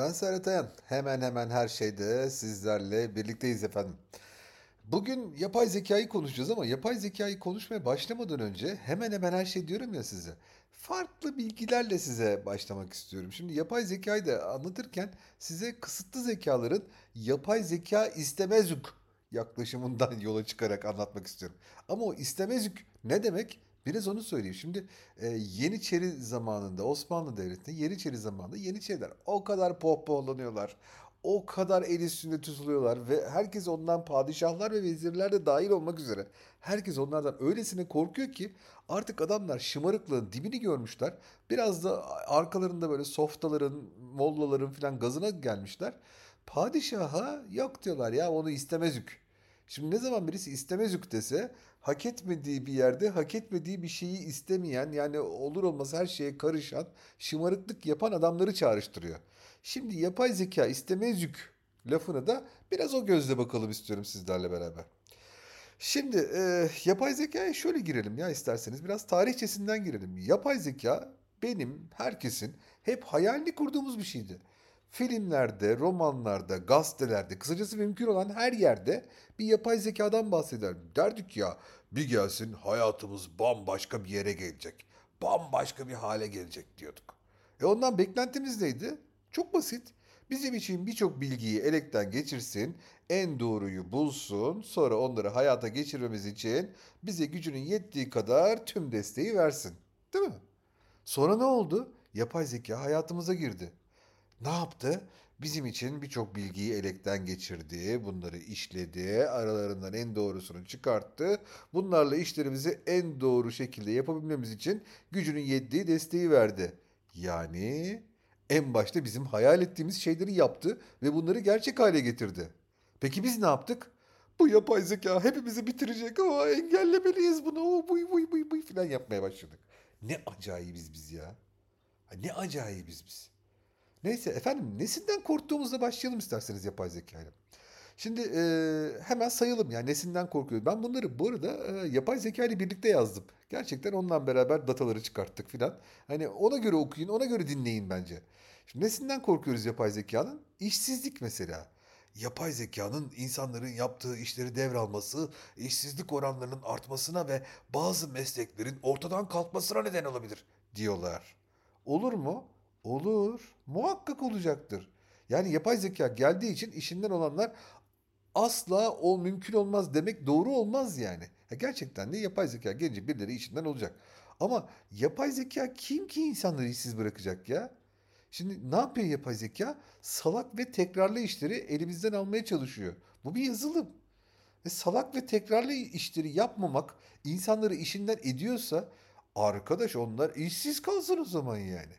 Ben Serhat Ayan. Hemen hemen her şeyde sizlerle birlikteyiz efendim. Bugün yapay zekayı konuşacağız ama yapay zekayı konuşmaya başlamadan önce hemen hemen her şey diyorum ya size. Farklı bilgilerle size başlamak istiyorum. Şimdi yapay zekayı da anlatırken size kısıtlı zekaların yapay zeka istemezük yaklaşımından yola çıkarak anlatmak istiyorum. Ama o istemezük ne demek? Biraz onu söyleyeyim. Şimdi e, Yeniçeri zamanında Osmanlı Devleti'nde Yeniçeri zamanında Yeniçeriler o kadar pohpohlanıyorlar. O kadar el üstünde tutuluyorlar ve herkes ondan padişahlar ve vezirler de dahil olmak üzere. Herkes onlardan öylesine korkuyor ki artık adamlar şımarıklığın dibini görmüşler. Biraz da arkalarında böyle softaların, mollaların falan gazına gelmişler. Padişaha yok diyorlar ya onu istemezük. Şimdi ne zaman birisi istemezük dese hak etmediği bir yerde hak etmediği bir şeyi istemeyen yani olur olmaz her şeye karışan şımarıklık yapan adamları çağrıştırıyor. Şimdi yapay zeka istemezük lafını da biraz o gözle bakalım istiyorum sizlerle beraber. Şimdi e, yapay zekaya şöyle girelim ya isterseniz biraz tarihçesinden girelim. Yapay zeka benim, herkesin hep hayalini kurduğumuz bir şeydi. Filmlerde, romanlarda, gazetelerde, kısacası mümkün olan her yerde bir yapay zekadan bahseder. Derdik ya bir gelsin hayatımız bambaşka bir yere gelecek. Bambaşka bir hale gelecek diyorduk. E ondan beklentimiz neydi? Çok basit. Bizim için birçok bilgiyi elekten geçirsin, en doğruyu bulsun, sonra onları hayata geçirmemiz için bize gücünün yettiği kadar tüm desteği versin. Değil mi? Sonra ne oldu? Yapay zeka hayatımıza girdi. Ne yaptı? Bizim için birçok bilgiyi elekten geçirdi, bunları işledi, aralarından en doğrusunu çıkarttı. Bunlarla işlerimizi en doğru şekilde yapabilmemiz için gücünün yettiği desteği verdi. Yani en başta bizim hayal ettiğimiz şeyleri yaptı ve bunları gerçek hale getirdi. Peki biz ne yaptık? Bu yapay zeka hepimizi bitirecek ama engellemeliyiz bunu. O buy buy buy buy falan yapmaya başladık. Ne acayibiz biz ya. Ne acayibiz biz. Neyse efendim nesinden korktuğumuzla başlayalım isterseniz yapay zekayla. Şimdi e, hemen sayalım yani nesinden korkuyoruz. Ben bunları bu arada e, yapay zeka ile birlikte yazdım. Gerçekten onunla beraber dataları çıkarttık filan. Hani ona göre okuyun, ona göre dinleyin bence. Şimdi nesinden korkuyoruz yapay zekanın? İşsizlik mesela. Yapay zekanın insanların yaptığı işleri devralması, işsizlik oranlarının artmasına ve bazı mesleklerin ortadan kalkmasına neden olabilir diyorlar. Olur mu? Olur. Muhakkak olacaktır. Yani yapay zeka geldiği için işinden olanlar asla o mümkün olmaz demek doğru olmaz yani. Ya gerçekten de yapay zeka gelince birileri işinden olacak. Ama yapay zeka kim ki insanları işsiz bırakacak ya? Şimdi ne yapıyor yapay zeka? Salak ve tekrarlı işleri elimizden almaya çalışıyor. Bu bir yazılım. Ve salak ve tekrarlı işleri yapmamak insanları işinden ediyorsa arkadaş onlar işsiz kalsın o zaman yani.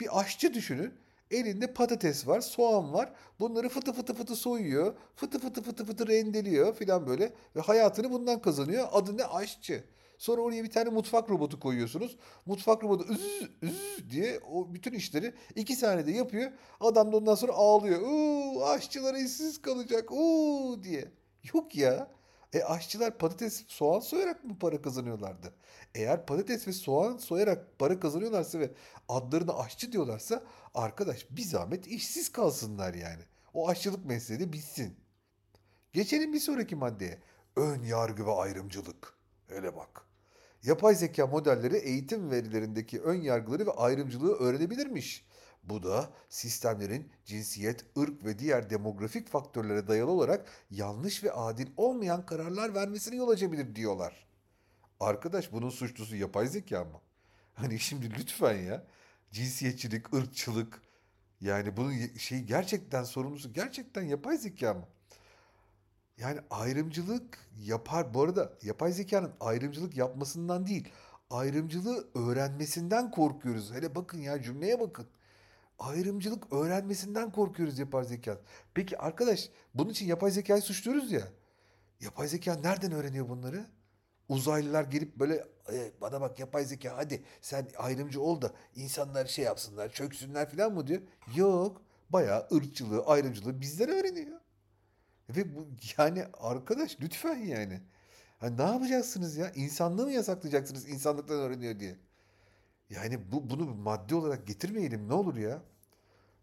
Bir aşçı düşünün. Elinde patates var, soğan var. Bunları fıtı fıtı fıtı soyuyor. Fıtı fıtı fıtı fıtı rendeliyor filan böyle. Ve hayatını bundan kazanıyor. Adı ne? Aşçı. Sonra oraya bir tane mutfak robotu koyuyorsunuz. Mutfak robotu üz üz diye o bütün işleri iki saniyede yapıyor. Adam da ondan sonra ağlıyor. Uuu aşçılar işsiz kalacak. Uuu diye. Yok ya. E aşçılar patates, soğan soyarak mı para kazanıyorlardı? Eğer patates ve soğan soyarak para kazanıyorlarsa ve adlarına aşçı diyorlarsa arkadaş bir zahmet işsiz kalsınlar yani. O aşçılık mesleği de bitsin. Geçelim bir sonraki maddeye. Ön yargı ve ayrımcılık. Hele bak. Yapay zeka modelleri eğitim verilerindeki ön yargıları ve ayrımcılığı öğrenebilirmiş. Bu da sistemlerin cinsiyet, ırk ve diğer demografik faktörlere dayalı olarak yanlış ve adil olmayan kararlar vermesine yol açabilir diyorlar. Arkadaş bunun suçlusu yapay zeka mı? Hani şimdi lütfen ya. Cinsiyetçilik, ırkçılık yani bunun ye- şey gerçekten sorumlusu gerçekten yapay zeka mı? Yani ayrımcılık yapar. Bu arada yapay zekanın ayrımcılık yapmasından değil, ayrımcılığı öğrenmesinden korkuyoruz. Hele bakın ya cümleye bakın. Ayrımcılık öğrenmesinden korkuyoruz yapay zeka. Peki arkadaş bunun için yapay zekayı suçluyoruz ya. Yapay zeka nereden öğreniyor bunları? Uzaylılar gelip böyle "E, bana bak yapay zeka hadi sen ayrımcı ol da insanlar şey yapsınlar çöksünler falan mı diyor. Yok bayağı ırkçılığı ayrımcılığı bizden öğreniyor. Ve bu yani arkadaş lütfen yani. Ha, ne yapacaksınız ya? İnsanlığı mı yasaklayacaksınız insanlıktan öğreniyor diye? Yani bu bunu bir madde olarak getirmeyelim ne olur ya.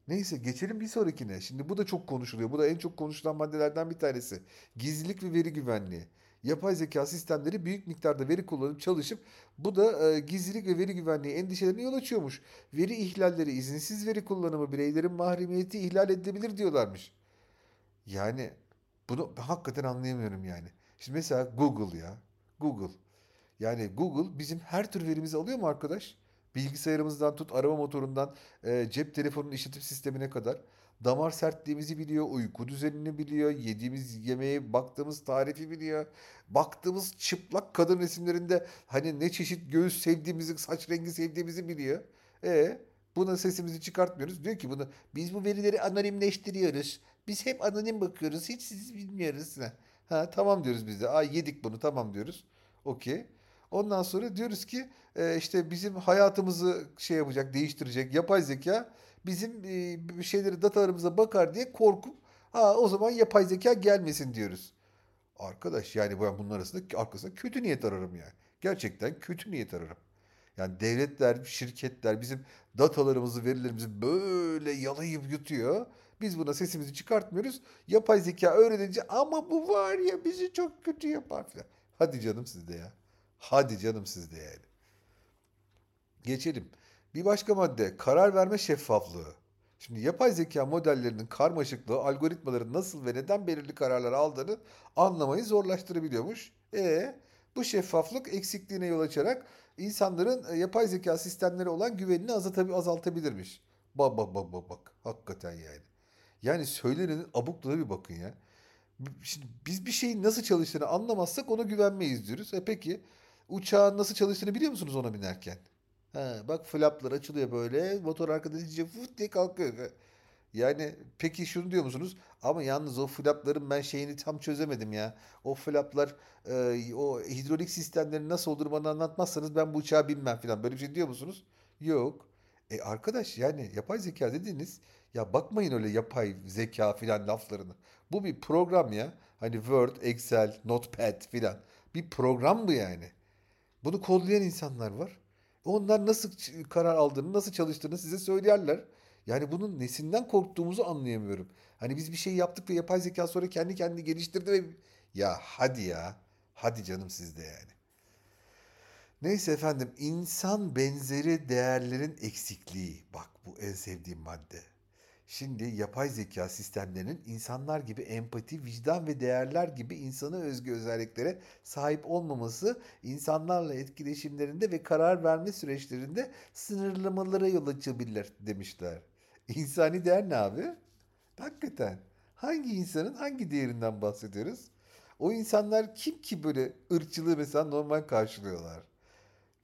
Neyse geçelim bir sonrakine. Şimdi bu da çok konuşuluyor. Bu da en çok konuşulan maddelerden bir tanesi. Gizlilik ve veri güvenliği. Yapay zeka sistemleri büyük miktarda veri kullanıp çalışıp bu da e, gizlilik ve veri güvenliği endişelerine yol açıyormuş. Veri ihlalleri, izinsiz veri kullanımı, bireylerin mahremiyeti ihlal edilebilir diyorlarmış. Yani bunu hakikaten anlayamıyorum yani. Şimdi mesela Google ya. Google. Yani Google bizim her tür verimizi alıyor mu arkadaş? Bilgisayarımızdan tut, arama motorundan, e, cep telefonunun işletim sistemine kadar. Damar sertliğimizi biliyor, uyku düzenini biliyor, yediğimiz yemeğe baktığımız tarifi biliyor. Baktığımız çıplak kadın resimlerinde hani ne çeşit göğüs sevdiğimizi, saç rengi sevdiğimizi biliyor. E buna sesimizi çıkartmıyoruz. Diyor ki bunu biz bu verileri anonimleştiriyoruz. Biz hep anonim bakıyoruz. Hiç siz bilmiyoruz. Ha, tamam diyoruz biz de. Ay yedik bunu tamam diyoruz. Okey. Ondan sonra diyoruz ki e, işte bizim hayatımızı şey yapacak, değiştirecek yapay zeka bizim e, şeyleri datalarımıza bakar diye korkup ha o zaman yapay zeka gelmesin diyoruz. Arkadaş yani ben bunun arasında arkasında kötü niyet ararım yani. Gerçekten kötü niyet ararım. Yani devletler, şirketler bizim datalarımızı, verilerimizi böyle yalayıp yutuyor. Biz buna sesimizi çıkartmıyoruz. Yapay zeka öğrenince ama bu var ya bizi çok kötü yapar falan. Hadi canım sizde ya. Hadi canım sizde yani. Geçelim. Bir başka madde karar verme şeffaflığı. Şimdi yapay zeka modellerinin karmaşıklığı algoritmaların nasıl ve neden belirli kararlar aldığını anlamayı zorlaştırabiliyormuş. E bu şeffaflık eksikliğine yol açarak insanların e, yapay zeka sistemlere olan güvenini azaltabi- azaltabilirmiş. Bak bak bak bak bak. Hakikaten yani. Yani söylenenin abukluğuna bir bakın ya. Şimdi biz bir şeyin nasıl çalıştığını anlamazsak ona güvenmeyiz diyoruz. E peki uçağın nasıl çalıştığını biliyor musunuz ona binerken? Ha, bak flaplar açılıyor böyle. Motor arkada iyice fıt diye kalkıyor. Yani peki şunu diyor musunuz? Ama yalnız o flapların ben şeyini tam çözemedim ya. O flaplar e, o hidrolik sistemleri nasıl olur bana anlatmazsanız ben bu uçağa binmem falan. Böyle bir şey diyor musunuz? Yok. E arkadaş yani yapay zeka dediniz. Ya bakmayın öyle yapay zeka filan laflarını. Bu bir program ya. Hani Word, Excel, Notepad filan. Bir program bu yani. Bunu kodlayan insanlar var. Onlar nasıl karar aldığını, nasıl çalıştığını size söylerler. Yani bunun nesinden korktuğumuzu anlayamıyorum. Hani biz bir şey yaptık ve yapay zeka sonra kendi kendini geliştirdi ve... Ya hadi ya. Hadi canım sizde yani. Neyse efendim, insan benzeri değerlerin eksikliği. Bak bu en sevdiğim madde. Şimdi yapay zeka sistemlerinin insanlar gibi empati, vicdan ve değerler gibi insana özgü özelliklere sahip olmaması insanlarla etkileşimlerinde ve karar verme süreçlerinde sınırlamalara yol açabilir demişler. İnsani değer ne abi? Hakikaten. Hangi insanın hangi değerinden bahsediyoruz? O insanlar kim ki böyle ırkçılığı mesela normal karşılıyorlar?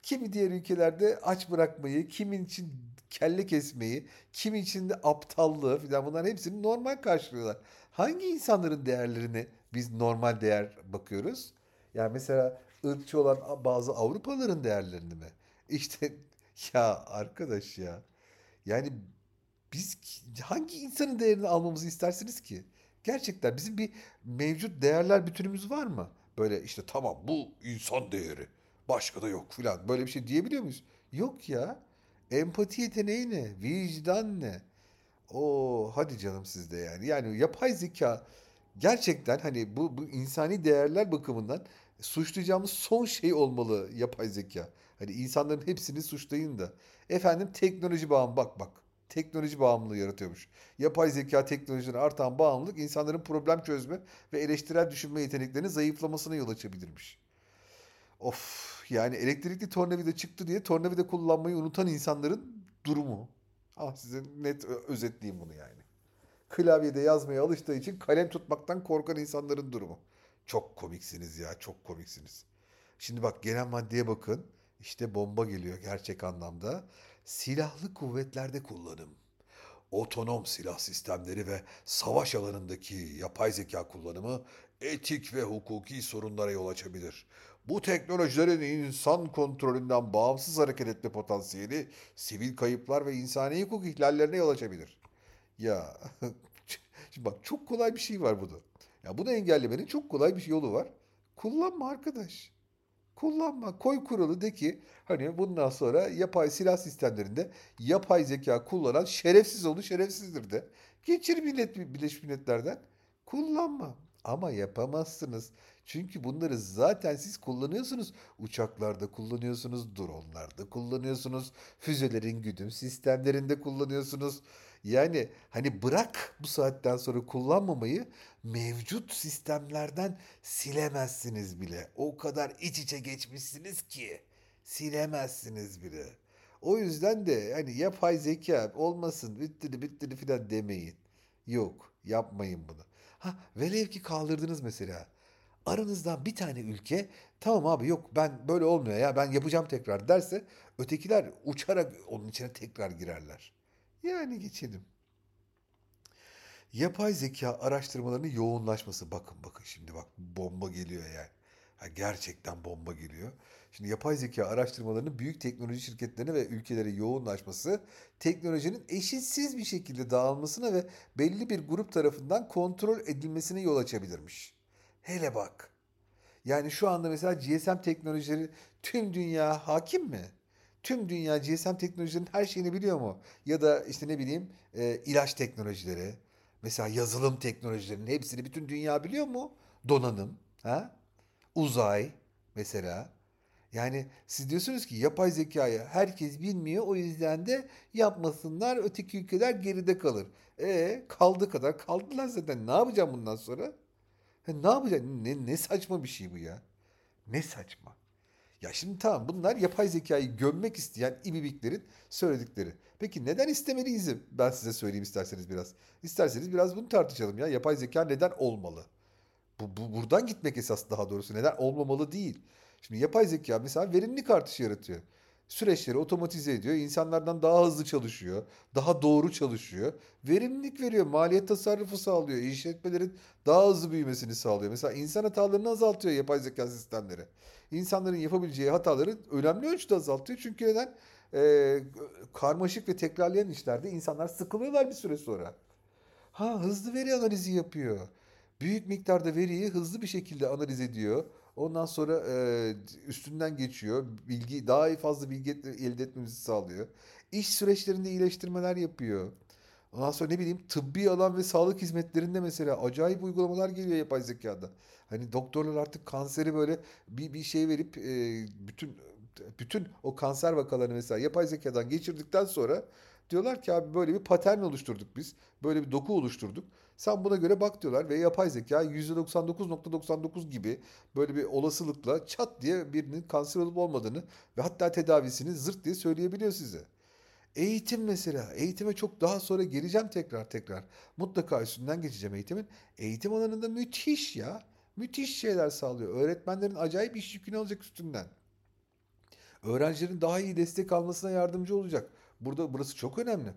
Kimi diğer ülkelerde aç bırakmayı, kimin için kelle kesmeyi, kimi için de aptallığı filan bunların hepsini normal karşılıyorlar. Hangi insanların değerlerine biz normal değer bakıyoruz? Yani mesela ırkçı olan bazı Avrupalıların değerlerini mi? İşte ya arkadaş ya. Yani biz hangi insanın değerini almamızı istersiniz ki? Gerçekten bizim bir mevcut değerler bütünümüz var mı? Böyle işte tamam bu insan değeri. Başka da yok filan. Böyle bir şey diyebiliyor muyuz? Yok ya. Empati yeteneği ne? Vicdan ne? Oo hadi canım sizde yani. Yani yapay zeka gerçekten hani bu, bu insani değerler bakımından suçlayacağımız son şey olmalı yapay zeka. Hani insanların hepsini suçlayın da. Efendim teknoloji bağımlı bak bak. Teknoloji bağımlılığı yaratıyormuş. Yapay zeka teknolojilerine artan bağımlılık insanların problem çözme ve eleştirel düşünme yeteneklerinin zayıflamasına yol açabilirmiş. Of yani elektrikli tornavida çıktı diye tornavida kullanmayı unutan insanların durumu. Ah size net özetleyeyim bunu yani. Klavyede yazmaya alıştığı için kalem tutmaktan korkan insanların durumu. Çok komiksiniz ya, çok komiksiniz. Şimdi bak gelen maddeye bakın. İşte bomba geliyor gerçek anlamda. Silahlı kuvvetlerde kullanım. Otonom silah sistemleri ve savaş alanındaki yapay zeka kullanımı etik ve hukuki sorunlara yol açabilir. Bu teknolojilerin insan kontrolünden bağımsız hareket etme potansiyeli sivil kayıplar ve insani hukuk ihlallerine yol açabilir. Ya şimdi bak çok kolay bir şey var burada. Ya bunu engellemenin çok kolay bir yolu var. Kullanma arkadaş. Kullanma. Koy kuralı de ki hani bundan sonra yapay silah sistemlerinde yapay zeka kullanan şerefsiz oldu şerefsizdir de. Geçir millet Birleşmiş Milletler'den. Kullanma. Ama yapamazsınız. Çünkü bunları zaten siz kullanıyorsunuz. Uçaklarda kullanıyorsunuz, dronlarda kullanıyorsunuz, füzelerin güdüm sistemlerinde kullanıyorsunuz. Yani hani bırak bu saatten sonra kullanmamayı mevcut sistemlerden silemezsiniz bile. O kadar iç içe geçmişsiniz ki silemezsiniz bile. O yüzden de hani yapay zeka olmasın bittiri bittiri filan demeyin. Yok yapmayın bunu. Ha velev ki kaldırdınız mesela. Aranızdan bir tane ülke tamam abi yok ben böyle olmuyor ya ben yapacağım tekrar derse ötekiler uçarak onun içine tekrar girerler. Yani geçelim. Yapay zeka araştırmalarının yoğunlaşması. Bakın bakın şimdi bak bomba geliyor yani. Ha, gerçekten bomba geliyor. Şimdi yapay zeka araştırmalarının büyük teknoloji şirketlerine ve ülkelere yoğunlaşması teknolojinin eşitsiz bir şekilde dağılmasına ve belli bir grup tarafından kontrol edilmesine yol açabilirmiş. Hele bak. Yani şu anda mesela GSM teknolojileri tüm dünya hakim mi? Tüm dünya GSM teknolojilerinin her şeyini biliyor mu? Ya da işte ne bileyim e, ilaç teknolojileri, mesela yazılım teknolojilerinin hepsini bütün dünya biliyor mu? Donanım, ha? Uzay mesela. Yani siz diyorsunuz ki yapay zekayı herkes bilmiyor o yüzden de yapmasınlar öteki ülkeler geride kalır. E kaldı kadar kaldılar zaten ne yapacağım bundan sonra? Ha, ne yapacağım? Ne, ne saçma bir şey bu ya. Ne saçma. Ya şimdi tamam bunlar yapay zekayı gömmek isteyen ibibiklerin söyledikleri. Peki neden istemeliyiz? Ben size söyleyeyim isterseniz biraz. İsterseniz biraz bunu tartışalım ya. Yapay zeka neden olmalı? Bu, bu buradan gitmek esas daha doğrusu. Neden olmamalı değil. Şimdi yapay zeka mesela verimlilik artışı yaratıyor. Süreçleri otomatize ediyor. insanlardan daha hızlı çalışıyor. Daha doğru çalışıyor. Verimlilik veriyor. Maliyet tasarrufu sağlıyor. İşletmelerin daha hızlı büyümesini sağlıyor. Mesela insan hatalarını azaltıyor yapay zeka sistemleri. İnsanların yapabileceği hataları önemli ölçüde azaltıyor. Çünkü neden? Ee, karmaşık ve tekrarlayan işlerde insanlar sıkılıyorlar bir süre sonra. Ha hızlı veri analizi yapıyor. Büyük miktarda veriyi hızlı bir şekilde analiz ediyor. Ondan sonra e, üstünden geçiyor. Bilgi daha fazla bilgi elde etmemizi sağlıyor. İş süreçlerinde iyileştirmeler yapıyor. Ondan sonra ne bileyim tıbbi alan ve sağlık hizmetlerinde mesela acayip uygulamalar geliyor yapay zekada. Hani doktorlar artık kanseri böyle bir, bir şey verip e, bütün bütün o kanser vakalarını mesela yapay zekadan geçirdikten sonra diyorlar ki abi böyle bir patern oluşturduk biz. Böyle bir doku oluşturduk. Sen buna göre bak diyorlar ve yapay zeka %99.99 gibi böyle bir olasılıkla çat diye birinin kanser olup olmadığını ve hatta tedavisini zırt diye söyleyebiliyor size. Eğitim mesela. Eğitime çok daha sonra geleceğim tekrar tekrar. Mutlaka üstünden geçeceğim eğitimin. Eğitim alanında müthiş ya. Müthiş şeyler sağlıyor. Öğretmenlerin acayip iş yükünü alacak üstünden. Öğrencilerin daha iyi destek almasına yardımcı olacak. Burada burası çok önemli.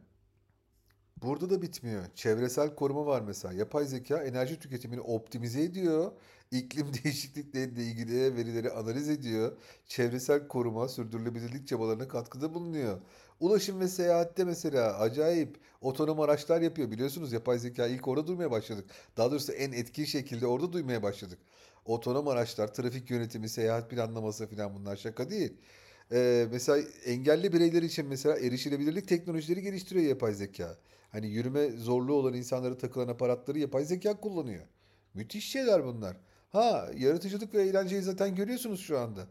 Burada da bitmiyor. Çevresel koruma var mesela. Yapay zeka enerji tüketimini optimize ediyor. İklim değişiklikleriyle ilgili verileri analiz ediyor. Çevresel koruma, sürdürülebilirlik çabalarına katkıda bulunuyor. Ulaşım ve seyahatte mesela acayip otonom araçlar yapıyor. Biliyorsunuz yapay zeka ilk orada duymaya başladık. Daha doğrusu en etkin şekilde orada duymaya başladık. Otonom araçlar, trafik yönetimi, seyahat planlaması falan bunlar şaka değil. Ee, mesela engelli bireyler için mesela erişilebilirlik teknolojileri geliştiriyor yapay zeka. Hani yürüme zorluğu olan insanlara takılan aparatları yapay zeka kullanıyor. Müthiş şeyler bunlar. Ha yaratıcılık ve eğlenceyi zaten görüyorsunuz şu anda.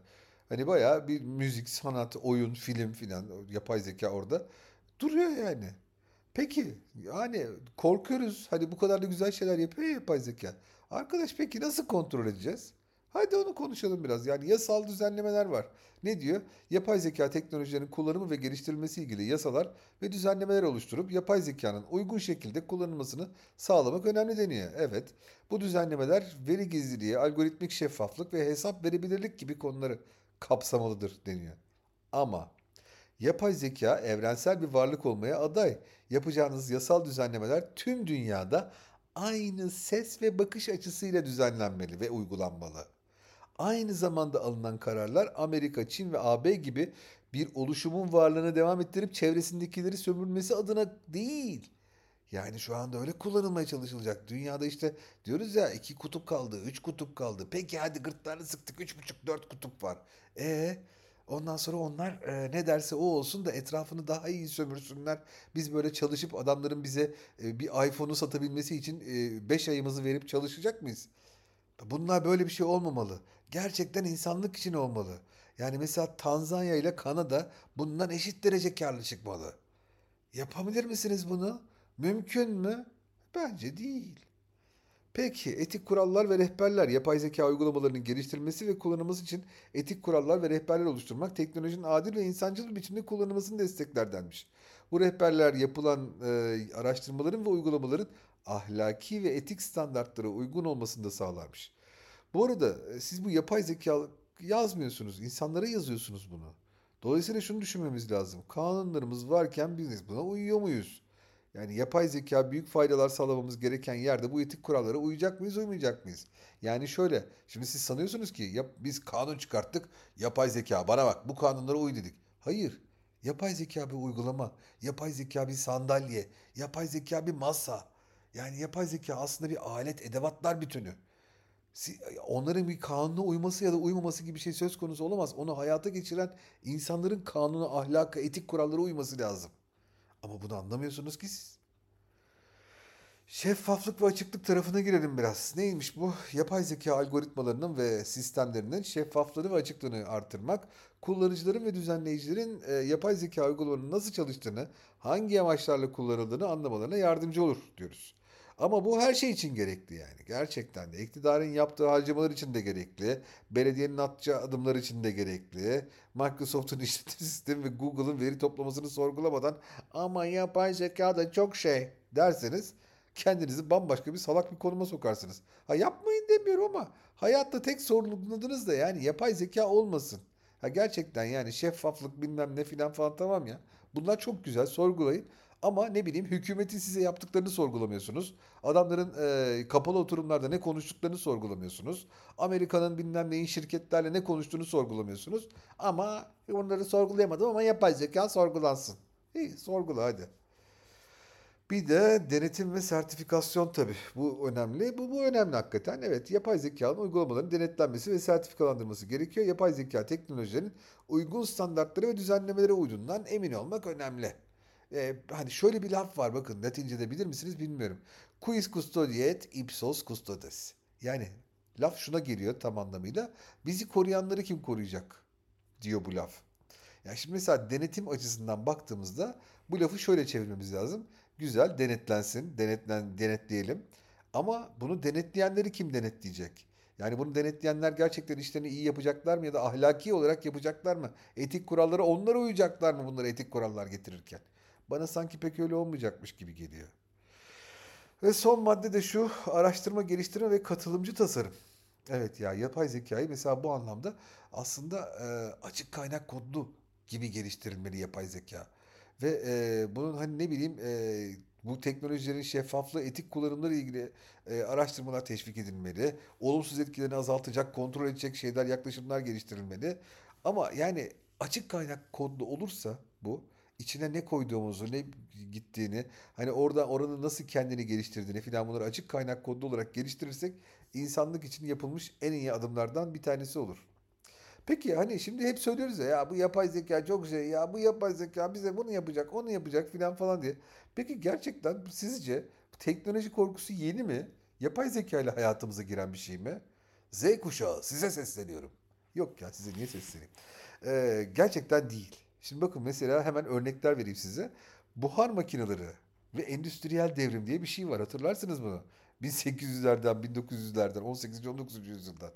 Hani bayağı bir müzik, sanat, oyun, film filan yapay zeka orada duruyor yani. Peki yani korkuyoruz. Hani bu kadar da güzel şeyler yapıyor ya yapay zeka. Arkadaş peki nasıl kontrol edeceğiz? Hadi onu konuşalım biraz. Yani yasal düzenlemeler var. Ne diyor? Yapay zeka teknolojilerinin kullanımı ve geliştirilmesi ilgili yasalar ve düzenlemeler oluşturup yapay zekanın uygun şekilde kullanılmasını sağlamak önemli deniyor. Evet, bu düzenlemeler veri gizliliği, algoritmik şeffaflık ve hesap verebilirlik gibi konuları kapsamalıdır deniyor. Ama yapay zeka evrensel bir varlık olmaya aday. Yapacağınız yasal düzenlemeler tüm dünyada aynı ses ve bakış açısıyla düzenlenmeli ve uygulanmalı. Aynı zamanda alınan kararlar Amerika, Çin ve AB gibi bir oluşumun varlığını devam ettirip çevresindekileri sömürmesi adına değil. Yani şu anda öyle kullanılmaya çalışılacak. Dünyada işte diyoruz ya iki kutup kaldı, üç kutup kaldı. Peki hadi gırtlarını sıktık, üç buçuk, dört kutup var. E ondan sonra onlar e, ne derse o olsun da etrafını daha iyi sömürsünler. Biz böyle çalışıp adamların bize e, bir iPhone'u satabilmesi için e, beş ayımızı verip çalışacak mıyız? Bunlar böyle bir şey olmamalı. Gerçekten insanlık için olmalı. Yani mesela Tanzanya ile Kanada bundan eşit derece karlı çıkmalı. Yapabilir misiniz bunu? Mümkün mü? Bence değil. Peki etik kurallar ve rehberler yapay zeka uygulamalarının geliştirilmesi ve kullanılması için etik kurallar ve rehberler oluşturmak teknolojinin adil ve insancıl bir biçimde kullanılmasını destekler denmiş. Bu rehberler yapılan e, araştırmaların ve uygulamaların ahlaki ve etik standartlara uygun olmasını da sağlarmış. Bu arada e, siz bu yapay zeka yazmıyorsunuz, insanlara yazıyorsunuz bunu. Dolayısıyla şunu düşünmemiz lazım. Kanunlarımız varken biz buna uyuyor muyuz? Yani yapay zeka büyük faydalar sağlamamız gereken yerde bu etik kurallara uyacak mıyız, uymayacak mıyız? Yani şöyle, şimdi siz sanıyorsunuz ki yap, biz kanun çıkarttık, yapay zeka bana bak bu kanunlara uy dedik. Hayır, yapay zeka bir uygulama, yapay zeka bir sandalye, yapay zeka bir masa. Yani yapay zeka aslında bir alet, edevatlar bütünü. Onların bir kanuna uyması ya da uymaması gibi bir şey söz konusu olamaz. Onu hayata geçiren insanların kanuna, ahlaka, etik kurallara uyması lazım. Ama bunu anlamıyorsunuz ki siz. Şeffaflık ve açıklık tarafına girelim biraz. Neymiş bu? Yapay zeka algoritmalarının ve sistemlerinin şeffaflığını ve açıklığını artırmak, kullanıcıların ve düzenleyicilerin e, yapay zeka uygulamalarının nasıl çalıştığını, hangi amaçlarla kullanıldığını anlamalarına yardımcı olur diyoruz. Ama bu her şey için gerekli yani. Gerçekten de iktidarın yaptığı harcamalar için de gerekli. Belediyenin atacağı adımlar için de gerekli. Microsoft'un işletim sistemi ve Google'ın veri toplamasını sorgulamadan ama yapay zeka da çok şey derseniz kendinizi bambaşka bir salak bir konuma sokarsınız. Ha yapmayın demiyorum ama hayatta tek sorumluluğunuz da yani yapay zeka olmasın. Ha gerçekten yani şeffaflık bilmem ne filan falan tamam ya. Bunlar çok güzel sorgulayın. Ama ne bileyim hükümetin size yaptıklarını sorgulamıyorsunuz. Adamların e, kapalı oturumlarda ne konuştuklarını sorgulamıyorsunuz. Amerika'nın bilmem neyin şirketlerle ne konuştuğunu sorgulamıyorsunuz. Ama onları sorgulayamadım ama yapay zeka sorgulansın. İyi sorgula hadi. Bir de denetim ve sertifikasyon tabii. Bu önemli. Bu, bu önemli hakikaten. Evet, yapay zekanın uygulamaların denetlenmesi ve sertifikalandırılması gerekiyor. Yapay zeka teknolojilerinin uygun standartlara ve düzenlemelere uyduğundan emin olmak önemli. Ee, hani şöyle bir laf var bakın Latince'de bilir misiniz bilmiyorum. Quis custodiet ipsos custodes. Yani laf şuna geliyor tam anlamıyla. Bizi koruyanları kim koruyacak diyor bu laf. Yani şimdi mesela denetim açısından baktığımızda bu lafı şöyle çevirmemiz lazım. Güzel denetlensin, denetlen, denetleyelim. Ama bunu denetleyenleri kim denetleyecek? Yani bunu denetleyenler gerçekten işlerini iyi yapacaklar mı ya da ahlaki olarak yapacaklar mı? Etik kurallara onlara uyacaklar mı bunları etik kurallar getirirken? Bana sanki pek öyle olmayacakmış gibi geliyor. Ve son madde de şu araştırma, geliştirme ve katılımcı tasarım. Evet ya yapay zekayı mesela bu anlamda aslında e, açık kaynak kodlu gibi geliştirilmeli yapay zeka. Ve e, bunun hani ne bileyim e, bu teknolojilerin şeffaflığı, etik kullanımları ilgili e, araştırmalar teşvik edilmeli. Olumsuz etkilerini azaltacak, kontrol edecek şeyler, yaklaşımlar geliştirilmeli. Ama yani açık kaynak kodlu olursa bu içine ne koyduğumuzu, ne gittiğini, hani orada oranın nasıl kendini geliştirdiğini filan bunları açık kaynak kodlu olarak geliştirirsek insanlık için yapılmış en iyi adımlardan bir tanesi olur. Peki hani şimdi hep söylüyoruz ya, ya bu yapay zeka çok şey ya bu yapay zeka bize bunu yapacak onu yapacak filan falan diye. Peki gerçekten sizce teknoloji korkusu yeni mi? Yapay zeka ile hayatımıza giren bir şey mi? Z kuşağı size sesleniyorum. Yok ya size niye sesleneyim? Ee, gerçekten değil. Şimdi bakın mesela hemen örnekler vereyim size. Buhar makineleri ve endüstriyel devrim diye bir şey var hatırlarsınız bunu. 1800'lerden, 1900'lerden, 18. 19. yüzyıldan.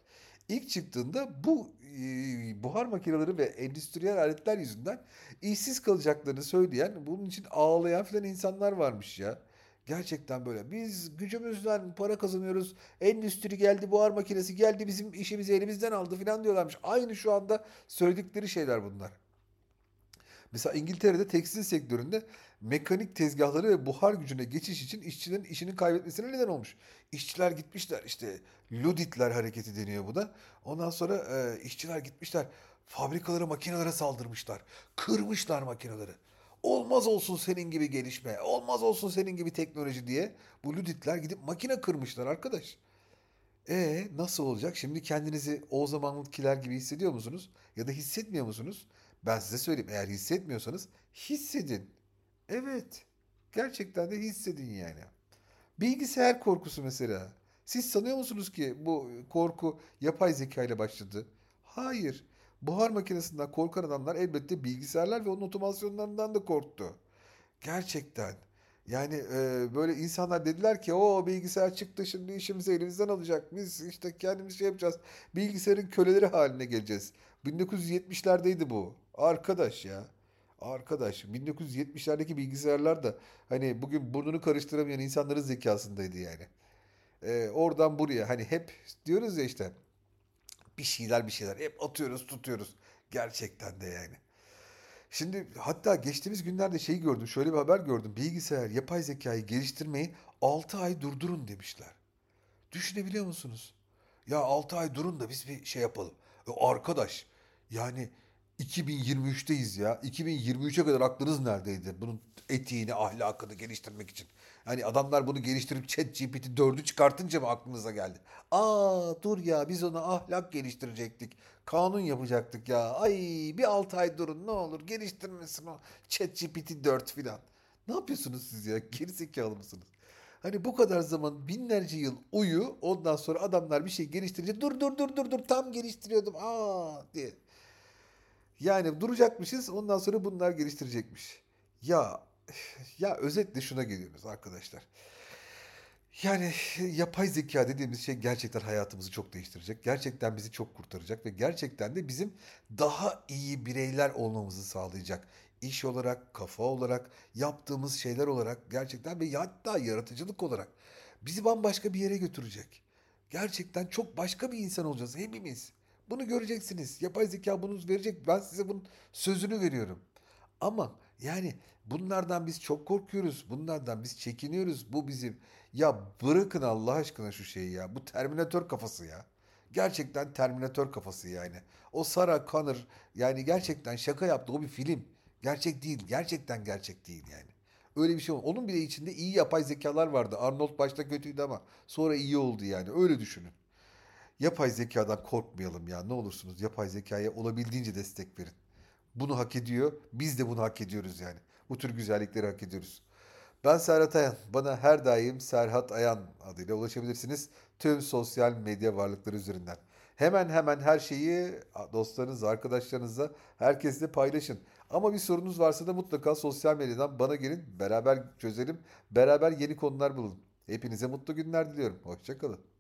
İlk çıktığında bu e, buhar makineleri ve endüstriyel aletler yüzünden işsiz kalacaklarını söyleyen, bunun için ağlayan filan insanlar varmış ya. Gerçekten böyle. Biz gücümüzden para kazanıyoruz. Endüstri geldi, buhar makinesi geldi, bizim işimizi elimizden aldı filan diyorlarmış. Aynı şu anda söyledikleri şeyler bunlar. Mesela İngiltere'de tekstil sektöründe mekanik tezgahları ve buhar gücüne geçiş için işçilerin işini kaybetmesine neden olmuş. İşçiler gitmişler işte Luditler hareketi deniyor bu da. Ondan sonra e, işçiler gitmişler fabrikalara makinelere saldırmışlar. Kırmışlar makineleri. Olmaz olsun senin gibi gelişme, olmaz olsun senin gibi teknoloji diye bu Luditler gidip makine kırmışlar arkadaş. E nasıl olacak? Şimdi kendinizi o zamankiler gibi hissediyor musunuz? Ya da hissetmiyor musunuz? Ben size söyleyeyim. Eğer hissetmiyorsanız hissedin. Evet. Gerçekten de hissedin yani. Bilgisayar korkusu mesela. Siz sanıyor musunuz ki bu korku yapay zeka ile başladı? Hayır. Buhar makinesinden korkan adamlar elbette bilgisayarlar ve onun otomasyonlarından da korktu. Gerçekten. Yani e, böyle insanlar dediler ki o bilgisayar çıktı şimdi işimizi elimizden alacak. Biz işte kendimiz şey yapacağız. Bilgisayarın köleleri haline geleceğiz. 1970'lerdeydi bu. Arkadaş ya. Arkadaş 1970'lerdeki bilgisayarlar da hani bugün burnunu karıştıramayan insanların zekasındaydı yani. E, oradan buraya hani hep diyoruz ya işte bir şeyler bir şeyler hep atıyoruz tutuyoruz. Gerçekten de yani. Şimdi hatta geçtiğimiz günlerde şey gördüm. Şöyle bir haber gördüm. Bilgisayar yapay zekayı geliştirmeyi 6 ay durdurun demişler. Düşünebiliyor musunuz? Ya 6 ay durun da biz bir şey yapalım. E arkadaş yani 2023'teyiz ya. 2023'e kadar aklınız neredeydi? Bunun etiğini, ahlakını geliştirmek için. Hani adamlar bunu geliştirip ChatGPT 4'ü çıkartınca mı aklınıza geldi? Aa dur ya biz ona ahlak geliştirecektik. Kanun yapacaktık ya. Ay bir 6 ay durun ne olur geliştirmesin o ChatGPT 4 filan. Ne yapıyorsunuz siz ya? Gerizekalı mısınız? Hani bu kadar zaman binlerce yıl uyu ondan sonra adamlar bir şey geliştirince dur dur dur dur dur tam geliştiriyordum aa diye. Yani duracakmışız ondan sonra bunlar geliştirecekmiş. Ya ya özetle şuna geliyoruz arkadaşlar. Yani yapay zeka dediğimiz şey gerçekten hayatımızı çok değiştirecek. Gerçekten bizi çok kurtaracak ve gerçekten de bizim daha iyi bireyler olmamızı sağlayacak. İş olarak, kafa olarak, yaptığımız şeyler olarak gerçekten ve hatta yaratıcılık olarak bizi bambaşka bir yere götürecek. Gerçekten çok başka bir insan olacağız hepimiz. Bunu göreceksiniz. Yapay zeka bunu verecek. Ben size bunun sözünü veriyorum. Ama yani bunlardan biz çok korkuyoruz. Bunlardan biz çekiniyoruz. Bu bizim ya bırakın Allah aşkına şu şeyi ya. Bu Terminator kafası ya. Gerçekten Terminator kafası yani. O Sarah Connor yani gerçekten şaka yaptı. O bir film. Gerçek değil. Gerçekten gerçek değil yani. Öyle bir şey oldu. Onun bile içinde iyi yapay zekalar vardı. Arnold başta kötüydü ama sonra iyi oldu yani. Öyle düşünün. Yapay zekadan korkmayalım ya. Ne olursunuz yapay zekaya olabildiğince destek verin. Bunu hak ediyor. Biz de bunu hak ediyoruz yani. Bu tür güzellikleri hak ediyoruz. Ben Serhat Ayan. Bana her daim Serhat Ayan adıyla ulaşabilirsiniz. Tüm sosyal medya varlıkları üzerinden. Hemen hemen her şeyi dostlarınızla, arkadaşlarınızla, herkesle paylaşın. Ama bir sorunuz varsa da mutlaka sosyal medyadan bana gelin. Beraber çözelim. Beraber yeni konular bulalım. Hepinize mutlu günler diliyorum. Hoşçakalın.